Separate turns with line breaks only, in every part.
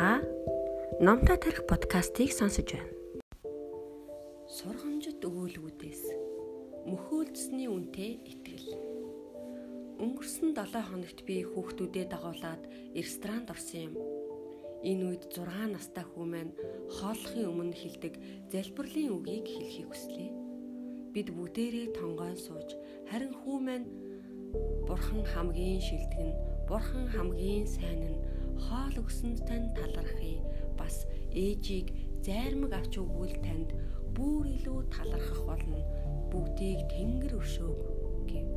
Та Номтой тарих подкастыг сонсож байна. Сургамжит өгүүлбүүдээс мөхөөлдсөний үнэтэй итгэл. Өнгөрсөн 7 хоногт би хүүхдүүдэд дагуулад ресторанд орсон юм. Энэ үед 6 настай хүү маань хооллохын өмнө хэлдэг залбирлын үгийг хэлхийг хүслээ. Бид бүгдээрээ тонгоон сууж харин хүү маань Бурхан хамгийн шилдэг нь, Бурхан хамгийн сайн нь хоол өгсөнд тань талархъя. Бас ээжийг зайрмаг авч өгвөл танд бүр илүү талархах болно. Бүгдийг Тэнгэр өшөөг гэв.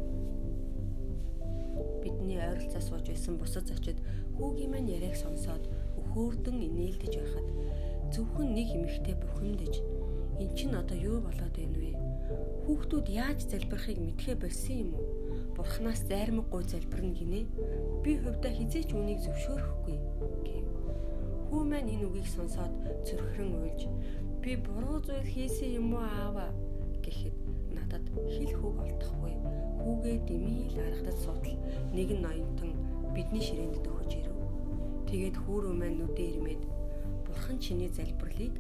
Бидний ойролцоо сууж байсан бусад зочид хүүгийн маань яриаг сонсоод өхөөрдөн инээлдэж байхад зөвхөн нэг эмэгтэй бухимдаж эн чинь одоо юу болоод байна вэ? Хүүхдүүд яаж залбирахыг мэдхээ болсон юм уу? Бурханаас зайрмаггүй залбирна гинэ. Би хувьдаа хизээч үнийг зөвшөөрөхгүй гэв. Хүү маань энэ үгийг сонсоод зөрхрөн уйлж би буруу зүйл хийсэн юм уу аава гэхэд надад хэл хөг олдохгүй. Хүүгээ дэмий л аргадад суудал нэг нь ноёнтон бидний ширээнд төхөж ирэв. Тэгээд хүүрөө маань нүдэ ирмээд бурхан чиний залбирлыг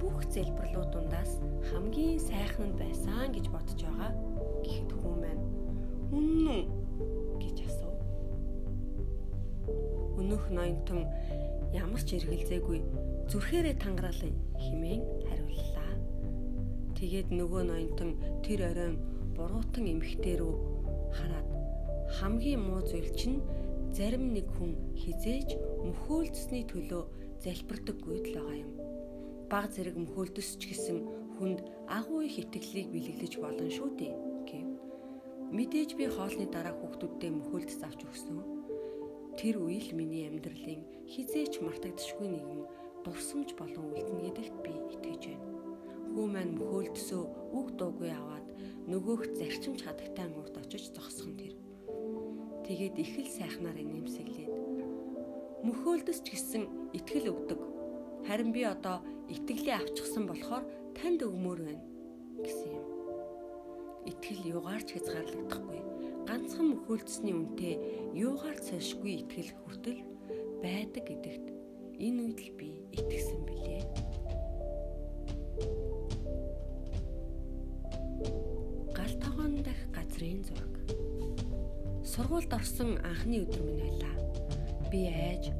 бүх залбирлууд дундаас хамгийн сайхан нь байсан гэж бодож байгаа гэхэд хүү маань Үнэн үү гэж асуув. Өнөөх ноёнтон ямар ч эргэлзээгүй зүрхээрээ тангараалаа химэн хариуллаа. Тэгээд нөгөө ноёнтон тэр оройн буруутан эмхтэй рүү хараад хамгийн муу зүйл чинь зарим нэг хүн хизээж мөхөөлдсөний төлөө залбирдаггүй л байгаа юм. Баг зэрэг мөхөөлдөс ч гэсэн хүнд агуу их итгэлийг бэлэглэж болно шүү дээ. Мэдээж би хоолны дараа хүүхдүүддээ мөхөлдөс авч өгсөн. Тэр үе л миний амьдралын хизээч мартагдшгүй нэгэн дурсамж болон үлдэн гэдэгт би итгэж байна. Хүү маань мөхөлдөсөө үг дуугүй аваад нөгөөх зарчимч хадагтай мөрд очиж зогсхон тэр. Тэгээд их л сайхнаар нэмсэглээд мөхөөлдөс ч гэсэн итгэл өгдөг. Харин би одоо итгэлээ авчихсан болохоор танд өгмөр байна гэсэн итгэл юугаарч хязгаарлагдахгүй. Ганцхан мөхөөлдсөний үнэтэй юугаар цаашгүй итгэл хүртэл байдаг гэдэгт энэ үед л би итгэсэн билээ. Гал тогоон дах газрын зураг. Сургуульд орсон анхны өдөр минь байлаа. Би айж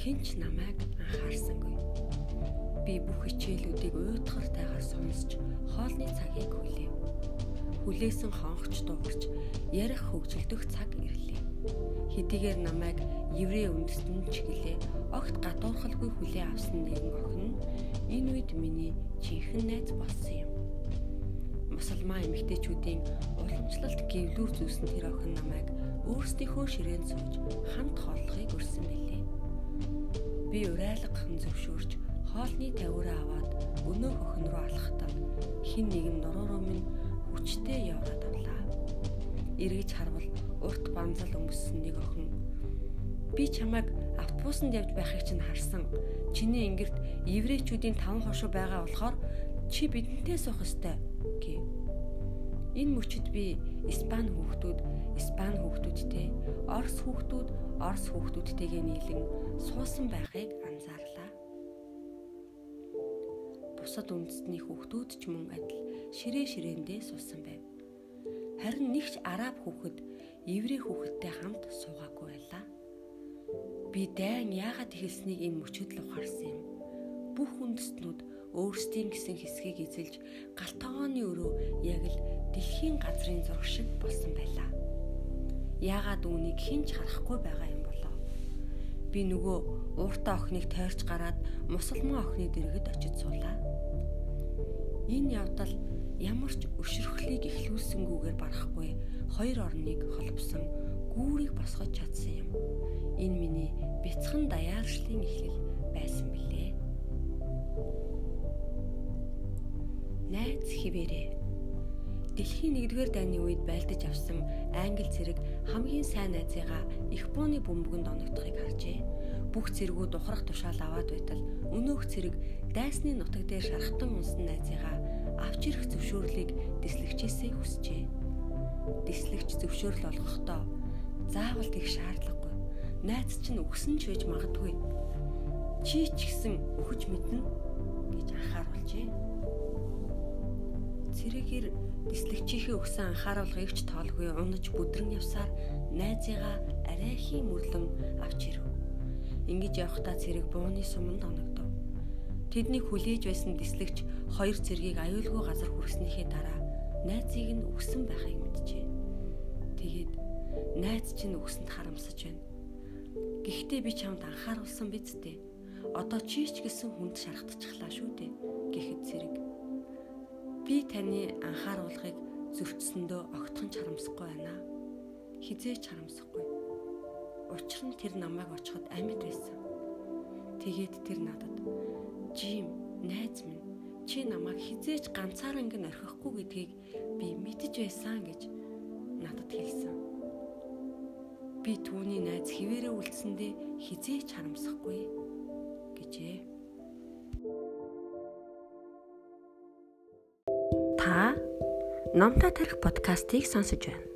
хинч намайг анхаарсангүй. Би бүх хичээлүүдийг уйтгартайгаар сонсч хоолны цагийг хүлээв. Хүлээсэн хонхч дуугарч ярих хөгжилдөх цаг ирлээ. Хэдийгээр намайг еврей үндэстэн ч гэлээ огт гадуурхалгүй хүлээ авсан нэгэн охин энэ үед миний жинхэнэ найз болсон юм. Мусульман эмэгтэйчүүдийн уламжлалт гэвлүүр зүүсэн тэр охин намайг өөрсдийнхөө ширээнд сууж хамт билээ. Би урайлгахан зөвшөөрч хоолны тавиураа аваад өнөөх охин руу алхахтаа хин нэгэн нуруу минь хүчтэй яваад авлаа. Эргэж харвал урт банзал өмссөн нэг охин би чамайг автобусанд явж байхыг чинь харсан. Чиний ингэрт еврейчүүдийн таван хошуу байгаа болохоор чи бидэнтэй суух ёстой гэв. Энэ мөчөд би Испани хүүхдүүд, Испани хүүхдүүдтэй, Орос хүүхдүүд, Орос хүүхдүүдтэйгээ нийлэн суусан байхыг анзаарлаа. Бусад үндэстний хүүхдүүд ч мөн адил ширээ ширээндээ суусан байв. Харин нэгч араб хүүхэд еврей хүүхэдтэй хамт суугаагүй байлаа. Би дайн яагаад ихэлснийг энэ мөчөд л ухаарсан юм. Бүх үндэстнүүд өөрсдийн гэсэн хэсгийг эзэлж галтогооны өрөө яг л дэлхийн газрын зураг шиг болсон байлаа. Яагаад үүнийг хинч харахгүй байгаа юм болоо? Би нөгөө ууртаа охиныг тойрч гараад мусульман охины дэргэд очиж суулаа. Энэ явдал ямар ч өшрөхлийг эхлүүлсэнгүүгээр барахгүй хоёр орныг холбосон гүүрийг босгож чадсан юм. Энэ миний бяцхан даяаршлын эхлэл байсан билээ. Найз хിവэрээ. Дэлхийн 1-р дайны үед байлдаж авсан англи зэрэг хамгийн сайн найзыгаа их бууны бөмбөгөнд оногдохыг харжээ. Бүх зэргүүд ухрах тушаал аваад байтал өнөөх зэрэг дайсны нутаг дээр шархтан унсан найзыгаа авч ирэх зөвшөөрлийг дэслэгчээсээ хүсжээ. дислэгч зөвшөөрөл олгохдоо заавал гих шаардлагагүй. Найз чинь өгсөн ч байж магадгүй. Чи ч гэсэн өгч мэднэ гэж анхааруулжээ. Цэрэгээр дислэгчийнхээ өгсөн анхааруулгыг ч тоолгүй унаж бүдрэн явсаар найзыгаа арай хий мөрлөн авч ирэв. Ингэж явхдаа цэрэг бууны суманд оногдов. Тэднийг хүлээж байсан дислэгч хоёр цэргийг аюулгүй газар хүргэснийхээ дараа найзыг нь өгсөн байхыг мэджээ. Тэгээд найз чинь өгсөнд харамсаж байна. Гэхдээ би чамд анхааруулсан биз дээ. Одоо чи ч гэсэн хүнд шархтчихлаа шүү дээ гэхэд зэрэг. Би таны анхааруулгыг зөрчсөндөө огтхон чарамсахгүй байна. Хизээч чарамсахгүй. Учир нь тэр намайг очиход амьд байсан. Тэгээд тэр надад "Жим, найз минь, чи намайг хизээч ганцаараа ингэн орхихгүй гэдгийг би мэдэж байсан" гэж надад хэлсэн. Би түүний найз хിവэрэ үлдсэндээ хизээч харамсахгүй гэжээ. Та Номтой тарих подкастыг сонсож байна.